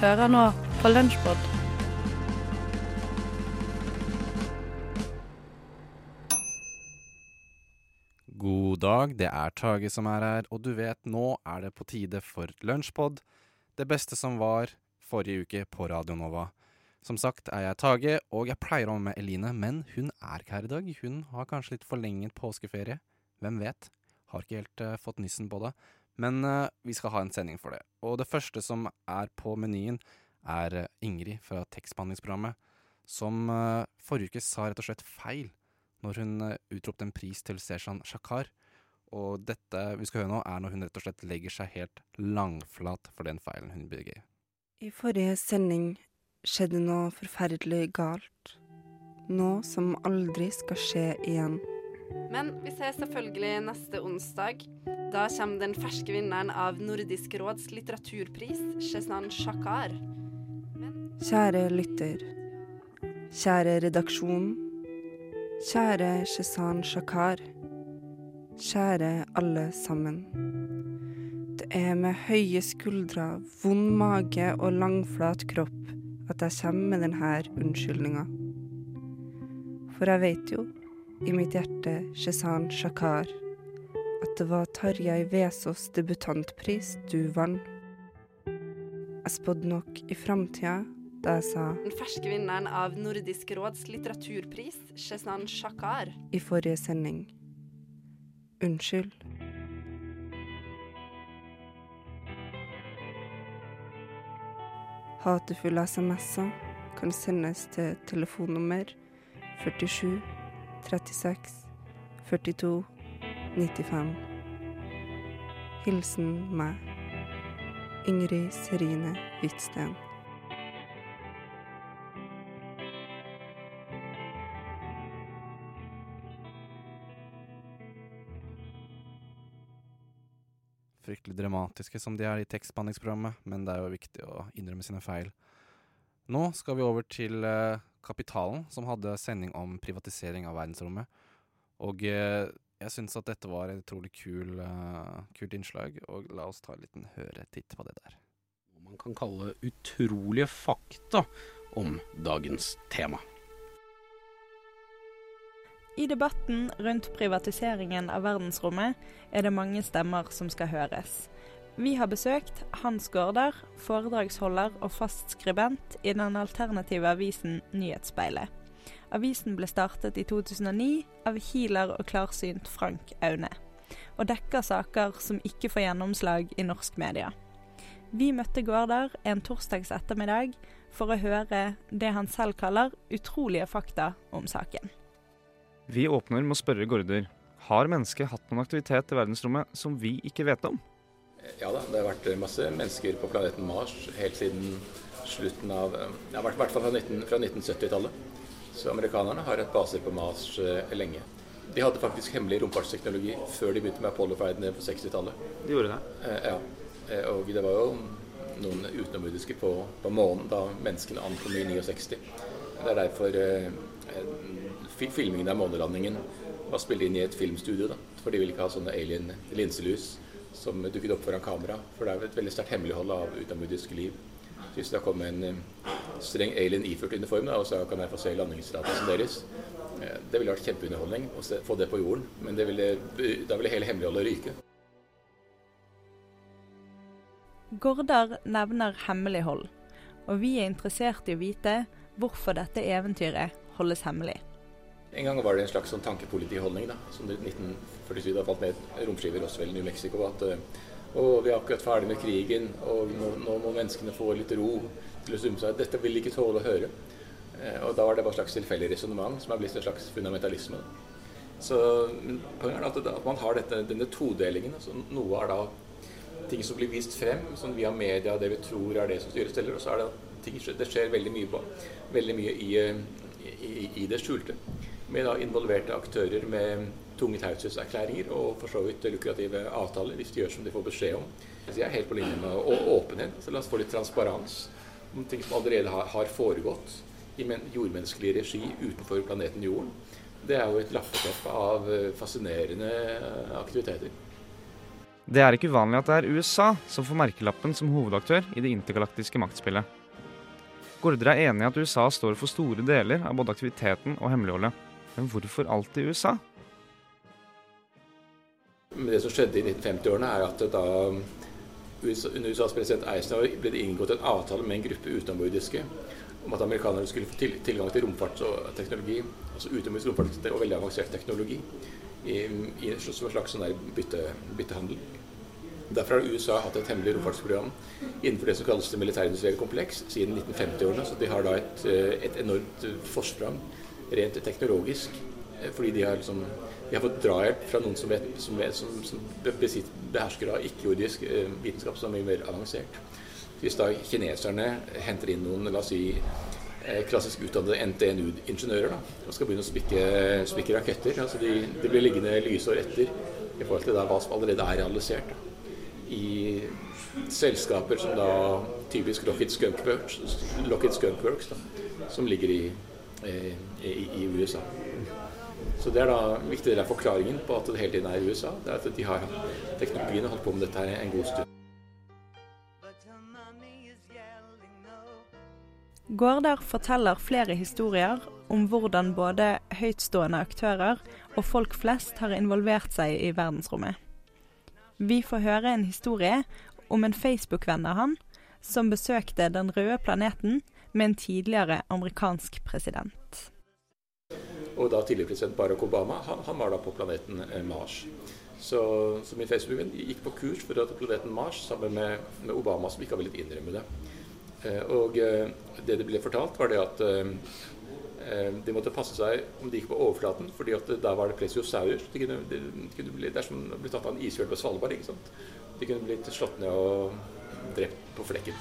Hører nå på Lunsjpod. God dag, det er Tage som er her, og du vet, nå er det på tide for Lunsjpod. Det beste som var forrige uke på Radio Nova. Som sagt er jeg Tage, og jeg pleier å være med Eline, men hun er ikke her i dag. Hun har kanskje litt forlenget påskeferie. Hvem vet? Har ikke helt uh, fått nissen på det. Men uh, vi skal ha en sending for det. Og det første som er på menyen, er uh, Ingrid fra tekstbehandlingsprogrammet, som forrige uke sa rett og slett feil når hun utropte en pris til Seshan Shakar. Og dette vi skal høre nå, er når hun rett og slett legger seg helt langflat for den feilen hun bygger. I forrige sending skjedde noe forferdelig galt. Noe som aldri skal skje igjen. Men vi ses selvfølgelig neste onsdag. Da kommer den ferske vinneren av Nordisk råds litteraturpris, Shezan Shakar. Kjære lytter. Kjære redaksjon. Kjære Shezan Shakar. Kjære alle sammen. Det er med høye skuldre, vond mage og langflat kropp at jeg kommer med denne unnskyldninga. For jeg vet jo, i mitt hjerte, Shezan Shakar, at det var Tarjei Vesaas debutantpris du vant. Jeg spådde nok i framtida da jeg sa Den ferske vinneren av Nordisk råds litteraturpris, Shezan Shakar. I forrige sending. Unnskyld. Hatefulle SMS-er kan sendes til telefonnummer 47 36 42 95. Hilsen meg, Ingrid Serine Hvitsten. fryktelig dramatiske som de er i tekstbehandlingsprogrammet, men det er jo viktig å innrømme sine feil. Nå skal vi over til uh, Kapitalen, som hadde sending om privatisering av verdensrommet. Og uh, jeg syns at dette var et utrolig kul, uh, kult innslag, og la oss ta en liten høretitt på det der. Man kan kalle utrolige fakta om dagens tema. I debatten rundt privatiseringen av verdensrommet er det mange stemmer som skal høres. Vi har besøkt Hans Gaarder, foredragsholder og fast skribent i den alternative avisen Nyhetsspeilet. Avisen ble startet i 2009 av healer og klarsynt Frank Aune, og dekker saker som ikke får gjennomslag i norsk media. Vi møtte Gaarder en torsdags ettermiddag for å høre det han selv kaller utrolige fakta om saken. Vi åpner med å spørre Gaarder. Har mennesket hatt noen aktivitet i verdensrommet som vi ikke vet om? Ja da, det har vært masse mennesker på planeten Mars helt siden slutten av ja, I hvert fall fra, 19, fra 1970-tallet. Så amerikanerne har hatt baser på Mars uh, lenge. De hadde faktisk hemmelig romfartsteknologi før de begynte med Apollo-ferdene på 60-tallet. De gjorde det? Uh, ja. Og det var jo noen utenomjordiske på, på månen da menneskene ankom i 69. Det er derfor filmingen av månelandingen var spilt inn i et filmstudio. da, For de ville ikke ha sånne alien linselus som dukket opp foran kamera. For det er et veldig sterkt hemmelighold av utenomjordisk liv. Hvis det kommer en uh, streng alien iført uniform, da, og så kan jeg få se landingstillatelsen deres uh, Det ville vært kjempeunderholdning å få det på jorden, men ville, da ville hele hemmeligholdet ryke. Gordar nevner hemmelighold, og vi er interessert i å vite hvorfor dette eventyret holdes hemmelig. En gang var det en slags sånn tankepolitiholdning da, som i 1947 da falt ned romskiver også vel i New Mexico. At å, vi er akkurat ferdig med krigen, og nå, nå, må menneskene få litt ro til å summe seg. Dette vil de ikke tåle å høre. Og da var det bare et slags tilfeldig resonnement som er blitt en slags fundamentalisme. Så poenget er at, at man har dette, denne todelingen. Altså, noe er da ting som blir vist frem, sånn via media det vi tror er det som styrer steller, og så er det ting, det skjer veldig mye, veldig mye i, i, i det skjulte med da involverte aktører med tunge taushetserklæringer og for så vidt lukrative avtaler hvis de gjør som de får beskjed om. Så jeg er helt på linje med åpenhet. Så la oss få litt transparens om ting som allerede har, foregått i jordmenneskelig regi utenfor planeten Jorden. Det er jo et lappeteppe av fascinerende aktiviteter. Det er ikke uvanlig at det er USA som får merkelappen som hovedaktør i det intergalaktiske maktspillet. Gaarder er enig i at USA står for store deler av både aktiviteten og hemmeligholdet. Men hvorfor alltid USA? Det som skjedde i 1950-årene, er at da USA, under USAs president Eisenhower ble det inngått en avtale med en gruppe utenomjordiske om at amerikanerne skulle få til, tilgang til romfartsteknologi, altså utenomjordisk romfartsteknologi og veldig avansert teknologi, i, i, som en slags sånn bytte, byttehandel. Derfor har USA hatt et hemmelig romfartsprogram innenfor det som kalles det militærindustrielle kompleks siden 1950-årene. Så de har da et, eh, et enormt forsprang rent teknologisk. Eh, fordi de har, liksom, de har fått drahjelp fra noen som, vet, som, vet, som, som behersker av ikke-jordisk eh, vitenskap som er mye mer avansert. Hvis da kineserne henter inn noen la oss si, eh, klassisk utdannede NTNU-ingeniører og skal begynne å spikke, spikke raketter altså de, de, blir liggende lysår etter i forhold til da, hva som allerede er realisert. Da i selskaper som da typisk Lockheed Skunk Works, Lockheed Skunk Works da, som ligger i, i, i, USA. Så Det er da viktig del av forklaringen på at det hele tiden er i USA. Det er at de har teknologien og holdt på med dette her en god stund. Gaarder forteller flere historier om hvordan både høytstående aktører og folk flest har involvert seg i verdensrommet. Vi får høre en historie om en Facebook-venn av han som besøkte Den røde planeten med en tidligere amerikansk president. Og da tidligere president Barack Obama, han, han var da på planeten eh, Mars. Så, så min Facebook-venn gikk på kurs for å dra til planeten Mars sammen med, med, Obama, som ikke har villet innrømme det. Eh, og eh, det det ble fortalt, var det at de måtte passe seg om de gikk på overflaten, fordi at da var det plesiosaur. De kunne, de, kunne bli, det er som å tatt av en isfjell på Svalbard. ikke sant? De kunne blitt slått ned og drept på flekken.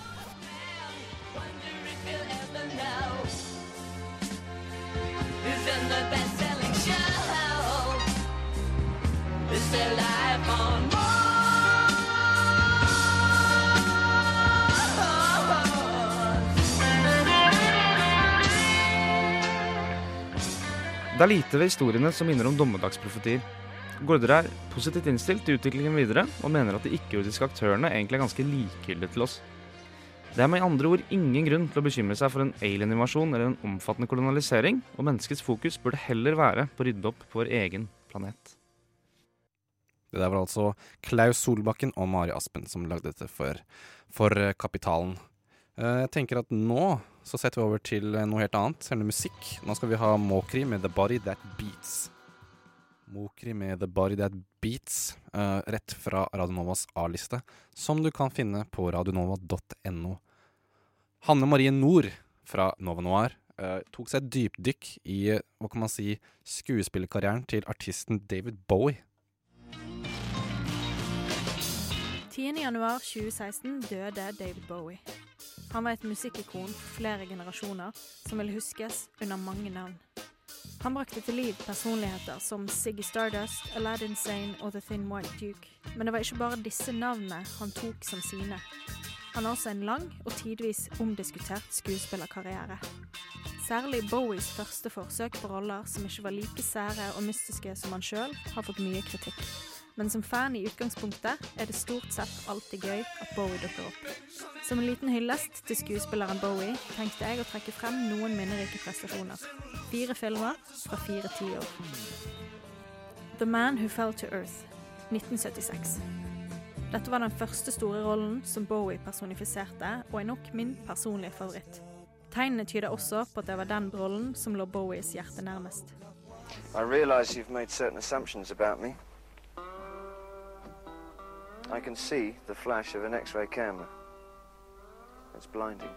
Det er lite ved historiene som minner om dommedagsprofetier. Gaarder er positivt innstilt til utviklingen videre, og mener at de ikke-jordiske aktørene egentlig er ganske likegyldige til oss. Det er med andre ord ingen grunn til å bekymre seg for en alien-invasjon eller en omfattende kolonialisering, og menneskets fokus burde heller være på å rydde opp på vår egen planet. Det der var altså Klaus Solbakken og Mari Aspen som lagde dette for, for Kapitalen. Eh, jeg tenker at nå så setter vi over til eh, noe helt annet, eller musikk. Nå skal vi ha Mokri med The Body That Beats. Mokri med The Body That Beats, uh, rett fra Radionovas A-liste, som du kan finne på radionova.no. Hanne Marie Nord fra Nova Noir tok seg et dypdykk i hva kan man si, skuespillerkarrieren til artisten David Bowie. 10.1.2016 døde David Bowie. Han var et musikkikon for flere generasjoner som vil huskes under mange navn. Han brakte til liv personligheter som Siggy Stardust, Aladdin Sane og The Thin White Duke. Men det var ikke bare disse navnene han tok som sine. Han har også en lang og tidvis omdiskutert skuespillerkarriere. Særlig Bowies første forsøk på roller som ikke var like sære og mystiske som han sjøl, har fått mye kritikk men som fan i utgangspunktet er det stort sett alltid gøy at Bowie dukker opp. Som en liten hyllest til skuespilleren Bowie tenkte jeg å trekke frem noen minnerike prestasjoner. Fire filmer fra fire tiår. The Man Who Fell to Earth, 1976. Dette var den første store rollen som Bowie personifiserte, og er nok min personlige favoritt. Tegnene tyder også på at det var den rollen som lå Bowies hjerte nærmest. I realize you've made certain assumptions about me. I can see the flash of an X-ray camera. It's blinding.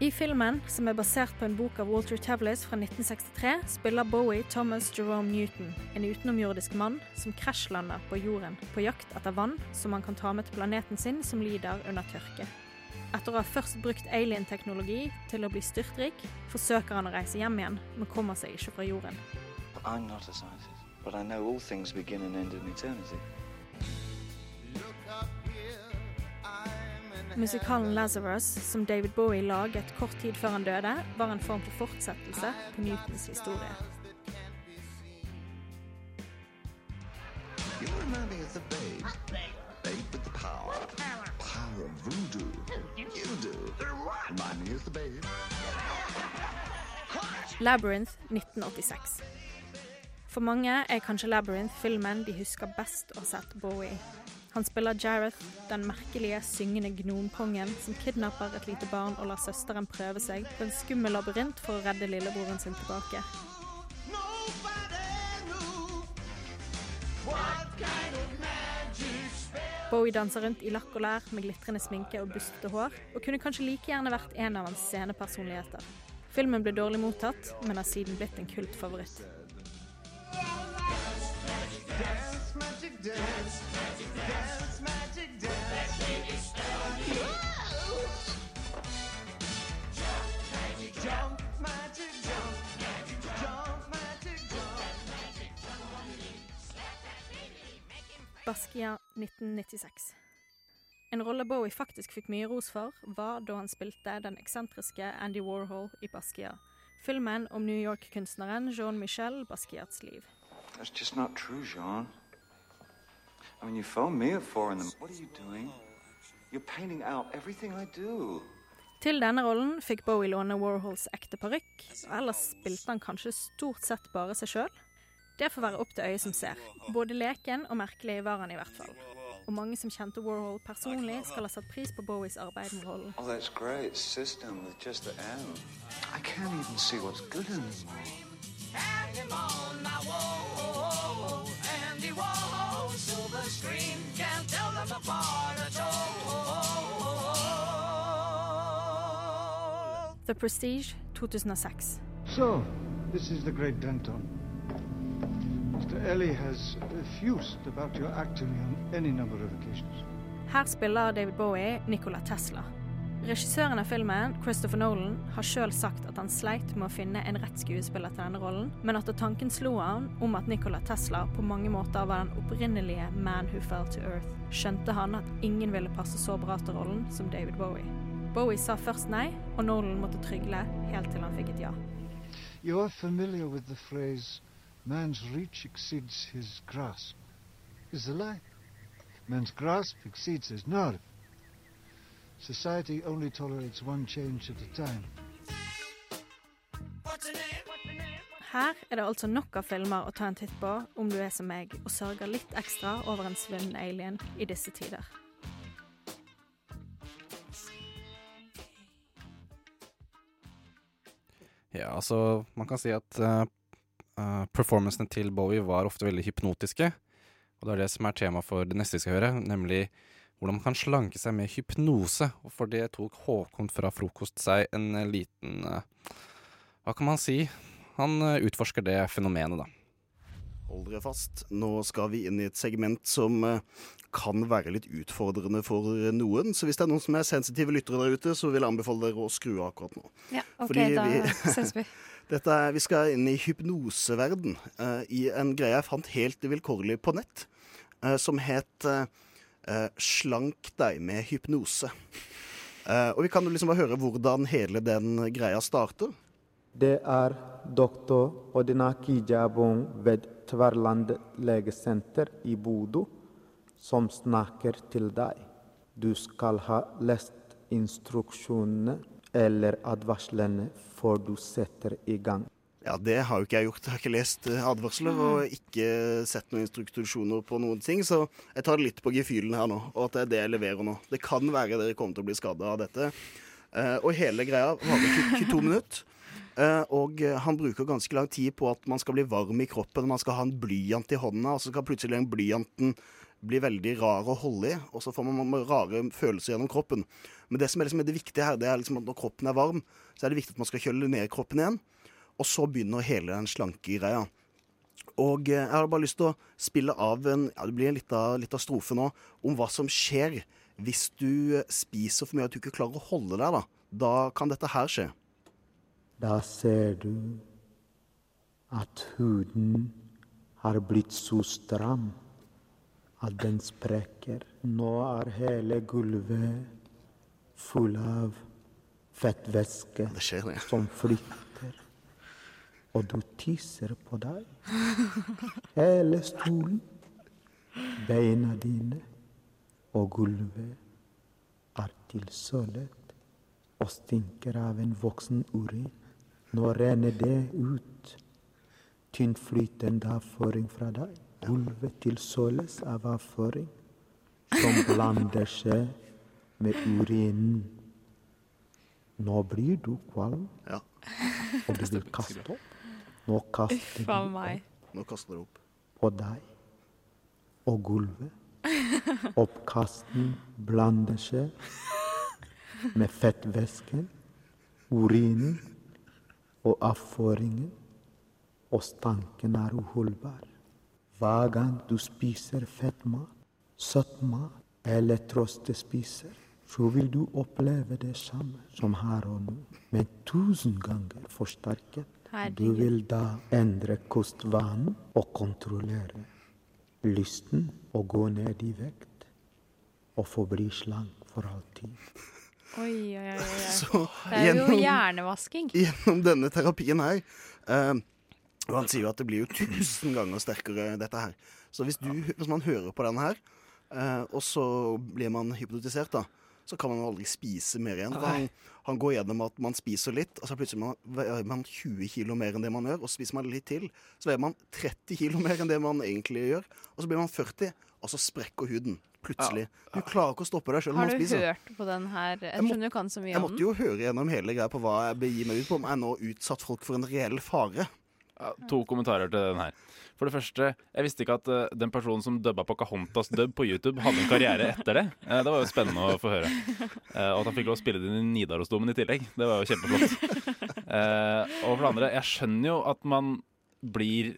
I filmen, som er basert på en bok av Walter Tavlis fra 1963, spiller Bowie Thomas Jerome Newton, en utenomjordisk mann som krasjlander på jorden på jakt etter vann som han kan ta med til planeten sin som lider under tørke. Etter å ha først brukt alien-teknologi til å bli styrtrik, forsøker han å reise hjem igjen, men kommer seg ikke fra jorden. I'm not a scientist but I know all things begin and end in eternity. Musikalen 'Lazarus', som David Bowie laget kort tid før han døde, var en form for fortsettelse på Newtons historie. Labyrinth 1986. For mange er kanskje Labyrinth filmen de husker best å ha sett Bowie. Han spiller Jareth, den merkelige, syngende gnompongen som kidnapper et lite barn og lar søsteren prøve seg på en skummel labyrint for å redde lillebroren sin tilbake. Bowie danser rundt i lakk og lær med glitrende sminke og bustete hår, og kunne kanskje like gjerne vært en av hans scenepersonligheter. Filmen ble dårlig mottatt, men har siden blitt en kultfavoritt. Baskia 1996. En rolle Bowie faktisk fikk mye ros for, var da han spilte den eksentriske Andy Warhol i Basquiat. Filmen om New York-kunstneren Jean-Michel Basquiats liv. That's just not true, Jean. I mean, you phone me at four in the. What are you doing? You're painting out everything I do. Til denne rollen fikk Bowie låne Warhols ekte parykk, og ellers spilte han kanskje stort sett bare seg sjøl. Det får være opp til øyet som ser. Både leken og merkelig var han i hvert fall. Og mange som kjente Warhol personlig, skal ha satt pris på Bowies arbeid med rollen. Oh, that's great. System with just the M. I can't even see what's good anymore. The Prestige 2006. So, this is the great Denton. Mr. Ellie has refused about your acting on any number of occasions. Her spiller David Bowie Nikola Tesla. Regissøren av filmen, Christopher Nolan, har sjøl sagt at han sleit med å finne en rett skuespiller til denne rollen, men at tanken slo han om at Nikola Tesla på mange måter var den opprinnelige Man Who Fell to Earth, skjønte han at ingen ville passe så bra til rollen som David Bowie. Bowie sa først nei, og Nolan måtte trygle helt til han fikk et ja. You're familiar with the phrase, man's reach exceeds his grasp. Is a lie. Man's grasp exceeds his nerve. Society only tolerates one change at a time. Her er det altså nok av filmer å ta en titt på om du er som meg og sørger litt ekstra over en svunnen alien i disse tider. Ja, altså, man kan si at uh, uh, performancene til Bowie var ofte veldig hypnotiske. Og det er det som er tema for det neste vi skal høre, nemlig hvordan man kan slanke seg med hypnose. Og for det tok Håkon fra Frokost seg en uh, liten Hva kan man si? Han utforsker det fenomenet, da. Hold dere fast. Nå skal vi inn i et segment som kan være litt utfordrende for noen. Så hvis det er noen som er sensitive lyttere der ute, så vil jeg anbefale dere å skru av akkurat nå. Ja, ok, Fordi da vi- ses vi. Dette er, vi skal inn i hypnoseverden, uh, i en greie jeg fant helt vilkårlig på nett, uh, som het eh, eh, 'Slank deg med hypnose'. Eh, og vi kan jo liksom bare høre hvordan hele den greia starter. Det er doktor Odinaki Jabong ved Tverland legesenter i Bodø som snakker til deg. Du skal ha lest instruksjonene eller advarslene før du setter i gang. Ja, det har jo ikke jeg gjort. Jeg har ikke lest eh, advarsler og ikke sett noen instruksjoner på noen ting, så jeg tar det litt på gefühlen her nå, og at det er det jeg leverer nå. Det kan være dere kommer til å bli skada av dette. Eh, og hele greia varer 20 22 minutter. Eh, og han bruker ganske lang tid på at man skal bli varm i kroppen, man skal ha en blyant i hånda, og så skal plutselig den blyanten bli veldig rar å holde i, og så får man rare følelser gjennom kroppen. Men det som er, liksom det viktige her, det er liksom at når kroppen er varm, så er det viktig at man skal kjøle ned kroppen igjen. Og så begynner hele den slanke greia. Og eh, jeg har bare lyst til å spille av en ja, det blir en liten strofe nå om hva som skjer hvis du spiser for mye at du ikke klarer å holde deg. Da Da kan dette her skje. Da ser du at huden har blitt så stram at den sprekker. Nå er hele gulvet full av fettvæske som flytter. Og du tisser på deg. Hele stolen Beina dine og gulvet er tilsølet og stinker av en voksen urin. Nå renner det ut. Tynnflytende avføring fra deg. Gulvet tilsøles av avføring som blander seg med urinen. Nå blir du kvalm, og du vil kaste opp. Nå kaster Uff a du meg. Nå kaster det opp. på deg og gulvet. Oppkasten blander seg med fettvæsken, urinen og avføringen, og stanken er uholdbar. Hver gang du spiser fettmat, søtmat eller trøstespiser, så vil du oppleve det samme som her og nå, men tusen ganger forsterket. Du vil da endre kostvanen og kontrollere lysten og gå ned i vekt og forbli slank for alltid. Oi, oi, oi. oi. Så det er jo hjernevasking. Gjennom denne terapien her eh, Og han sier jo at det blir jo tusen ganger sterkere, dette her. Så hvis, du, hvis man hører på den her, eh, og så blir man hypnotisert, da, så kan man aldri spise mer igjen. Han, han går gjennom at man spiser litt, og så plutselig man, veier man 20 kilo mer enn det man gjør. Og så spiser man litt til, så veier man 30 kilo mer enn det man egentlig gjør. Og så blir man 40, og så sprekker huden. Plutselig. Du klarer ikke å stoppe deg sjøl når Har du hørt på den her? Jeg Jeg skjønner du kan så mye om den. Jeg måtte jo høre gjennom hele greia på hva jeg begir meg ut på. Om jeg nå utsatt folk for en reell fare. To kommentarer til den her. For det første, jeg visste ikke at uh, den personen som dubba Pocahontas dub på YouTube, hadde en karriere etter det. Uh, det var jo spennende å få høre. Uh, og at han fikk lov å spille det inn i Nidarosdomen i tillegg. Det var jo kjempeflott. Og for det andre, jeg skjønner jo at man blir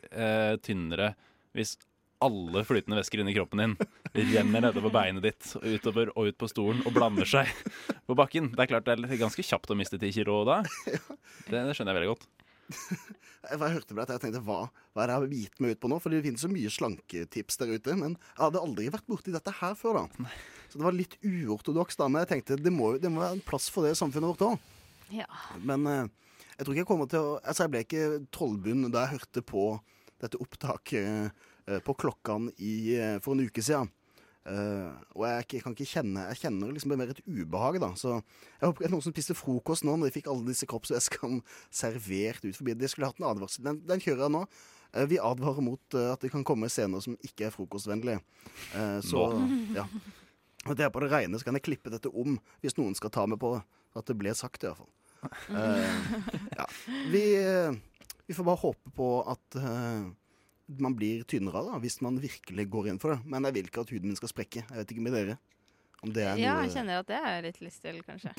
tynnere hvis alle flytende væsker inni kroppen din renner nedover beinet ditt og utover og ut på stolen og blander seg på bakken. Det er klart det er ganske kjapt å miste ti kilo da. Det, det skjønner jeg veldig godt. Jeg jeg hørte på dette, jeg tenkte hva, hva er det jeg har gitt meg ut på nå? For det finnes så mye slanketips der ute. Men jeg hadde aldri vært borti dette her før, da. Så det var litt uortodoks, da. Men jeg tenkte det må, det må være en plass for det i samfunnet vårt òg. Ja. Men eh, jeg tror ikke jeg kommer til å Altså, jeg ble ikke trollbunn da jeg hørte på dette opptaket eh, på Klokkan i, eh, for en uke siden. Eh, og jeg, kan ikke kjenne Jeg kjenner liksom mer et ubehag, da. Så jeg håper ikke det noen som spiste frokost nå, når de fikk alle disse kroppsvæskene servert ut forbi. De skulle hatt en advarsel. Den, den kjører jeg nå. Uh, vi advarer mot uh, at det kan komme scener som ikke er frokostvennlige. Så ja. Og det er på det rene, så kan jeg klippe dette om hvis noen skal ta meg på at det ble sagt, i hvert fall. Eh, ja. vi, vi får bare håpe på at man blir tynnere da, hvis man virkelig går inn for det. Men jeg vil ikke at huden min skal sprekke. Jeg vet ikke med dere. Om det er noe Ja, jeg kjenner at det er litt lyst til, kanskje.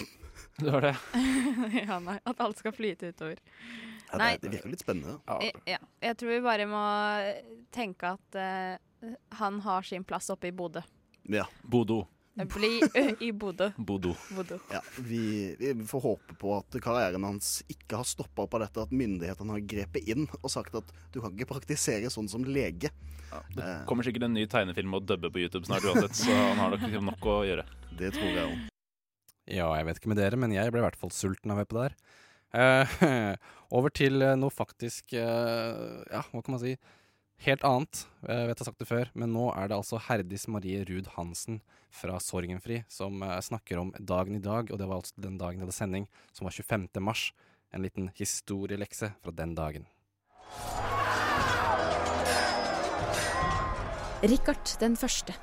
Du har det? ja, nei. At alt skal flyte utover. ja, det, det virker litt spennende. Ja. Jeg tror vi bare må tenke at uh, han har sin plass oppe i Bodø. Ja. Bodo. Bli i Bodø. Bodo. Bodø. Ja, vi, vi får håpe på at karrieren hans ikke har stoppa opp av dette, at myndighetene har grepet inn og sagt at du kan ikke praktisere sånn som lege. Det Eh, kommer sikkert en ny tegnefilm og dubbe på YouTube snart uansett, så han har nok nok å gjøre. Det tror jeg òg. Ja, jeg vet ikke med dere, men jeg ble i hvert fall sulten av å høre på det her. Eh, over til eh, noe faktisk eh, Ja, hva kan man si? Helt annet. Jeg vet jeg har sagt det før, men nå er det altså Herdis Marie Ruud Hansen fra Sorgenfri som eh, snakker om dagen i dag, og det var altså den dagen jeg hadde sending, som var 25. mars. En liten historielekse fra den dagen. Rikard den første.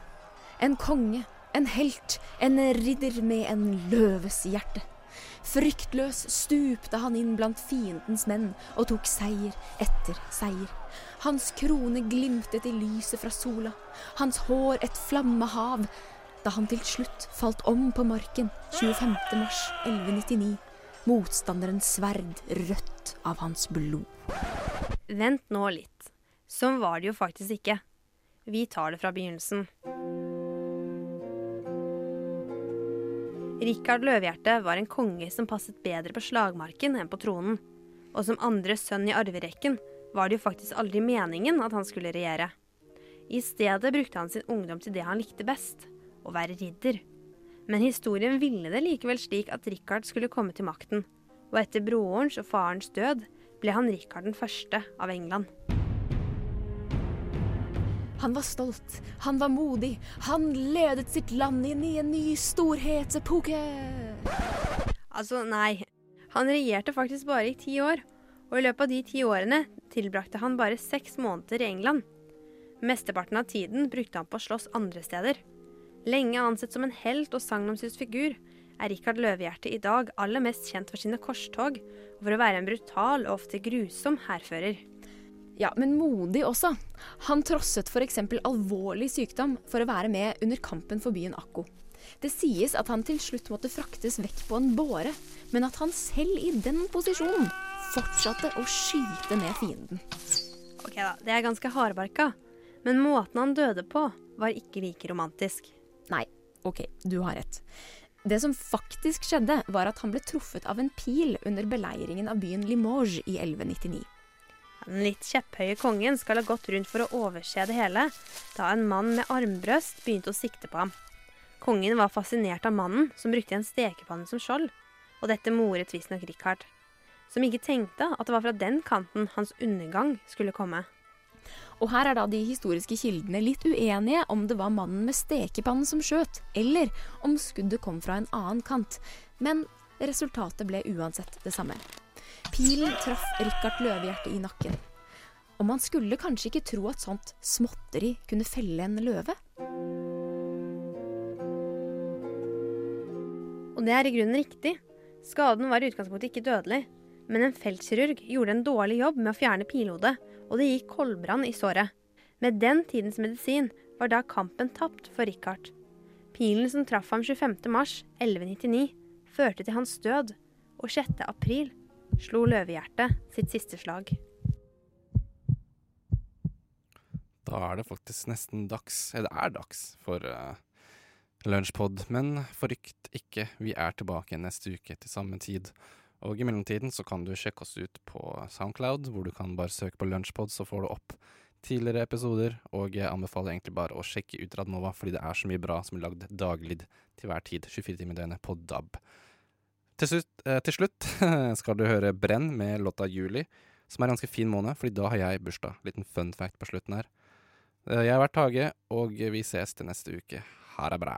En konge, en helt, en ridder med en løves hjerte. Fryktløs stupte han inn blant fiendens menn og tok seier etter seier. Hans krone glimtet i lyset fra sola, hans hår et flammehav, da han til slutt falt om på marken 25. mars 1199. Motstanderens sverd rødt av hans blod. Vent nå litt. Sånn var det jo faktisk ikke. Vi tar det fra begynnelsen. Rikard Løvhjerte var en konge som passet bedre på slagmarken enn på tronen. Og som andre sønn i arverekken var det jo faktisk aldri meningen at han skulle regjere. I stedet brukte han sin ungdom til det han likte best å være ridder. Men historien ville det likevel slik at Rikard skulle komme til makten. Og etter brorens og farens død ble han Rikard den første av England. Han var stolt, han var modig, han ledet sitt land inn i en ny storhetsepoke. Altså, nei. Han regjerte faktisk bare i ti år, og i løpet av de ti årene tilbrakte han bare seks måneder i England. Mesteparten av tiden brukte han på å slåss andre steder. Lenge ansett som en helt og sagnomsust figur, er Rikard Løvehjerte i dag aller mest kjent for sine korstog, og for å være en brutal og ofte grusom hærfører. Ja, men modig også. Han trosset f.eks. alvorlig sykdom for å være med under kampen for byen Akko. Det sies at han til slutt måtte fraktes vekk på en båre, men at han selv i den posisjonen fortsatte å skyte ned fienden. Ok da, det er ganske hardbarka, men måten han døde på, var ikke like romantisk. Nei, ok, du har rett. Det som faktisk skjedde, var at han ble truffet av en pil under beleiringen av byen Limoges i 1199. Den litt kjepphøye kongen skal ha gått rundt for å overse det hele, da en mann med armbrøst begynte å sikte på ham. Kongen var fascinert av mannen, som brukte en stekepanne som skjold, og dette moret visstnok Richard, som ikke tenkte at det var fra den kanten hans undergang skulle komme. Og her er da de historiske kildene litt uenige om det var mannen med stekepannen som skjøt, eller om skuddet kom fra en annen kant. Men resultatet ble uansett det samme. Pilen traff Rikard Løvehjerte i nakken. Og man skulle kanskje ikke tro at sånt småtteri kunne felle en løve. Og det er i grunnen riktig. Skaden var i utgangspunktet ikke dødelig, men en feltkirurg gjorde en dårlig jobb med å fjerne pilhodet, og det gikk koldbrann i såret. Med den tidens medisin var da kampen tapt for Richard. Pilen som traff ham 25.3.1199, førte til hans død, og 6. slo Løvehjertet sitt siste slag. Da er det faktisk nesten dags, eller det er dags, for uh, lunsjpod. Men forrykt ikke, vi er tilbake neste uke til samme tid. Og i mellomtiden så kan du sjekke oss ut på Soundcloud, hvor du kan bare søke på Lunsjpod, så får du opp tidligere episoder. Og jeg anbefaler egentlig bare å sjekke ut Radnova, fordi det er så mye bra som er lagd daglig til hver tid, 24 timer i døgnet, på DAB. Til slutt, eh, til slutt skal du høre Brenn med låta Juli, som er en ganske fin måned, fordi da har jeg bursdag. Liten fun fact på slutten her. Eh, Jeg har vært Hage, og vi ses til neste uke. Ha det bra.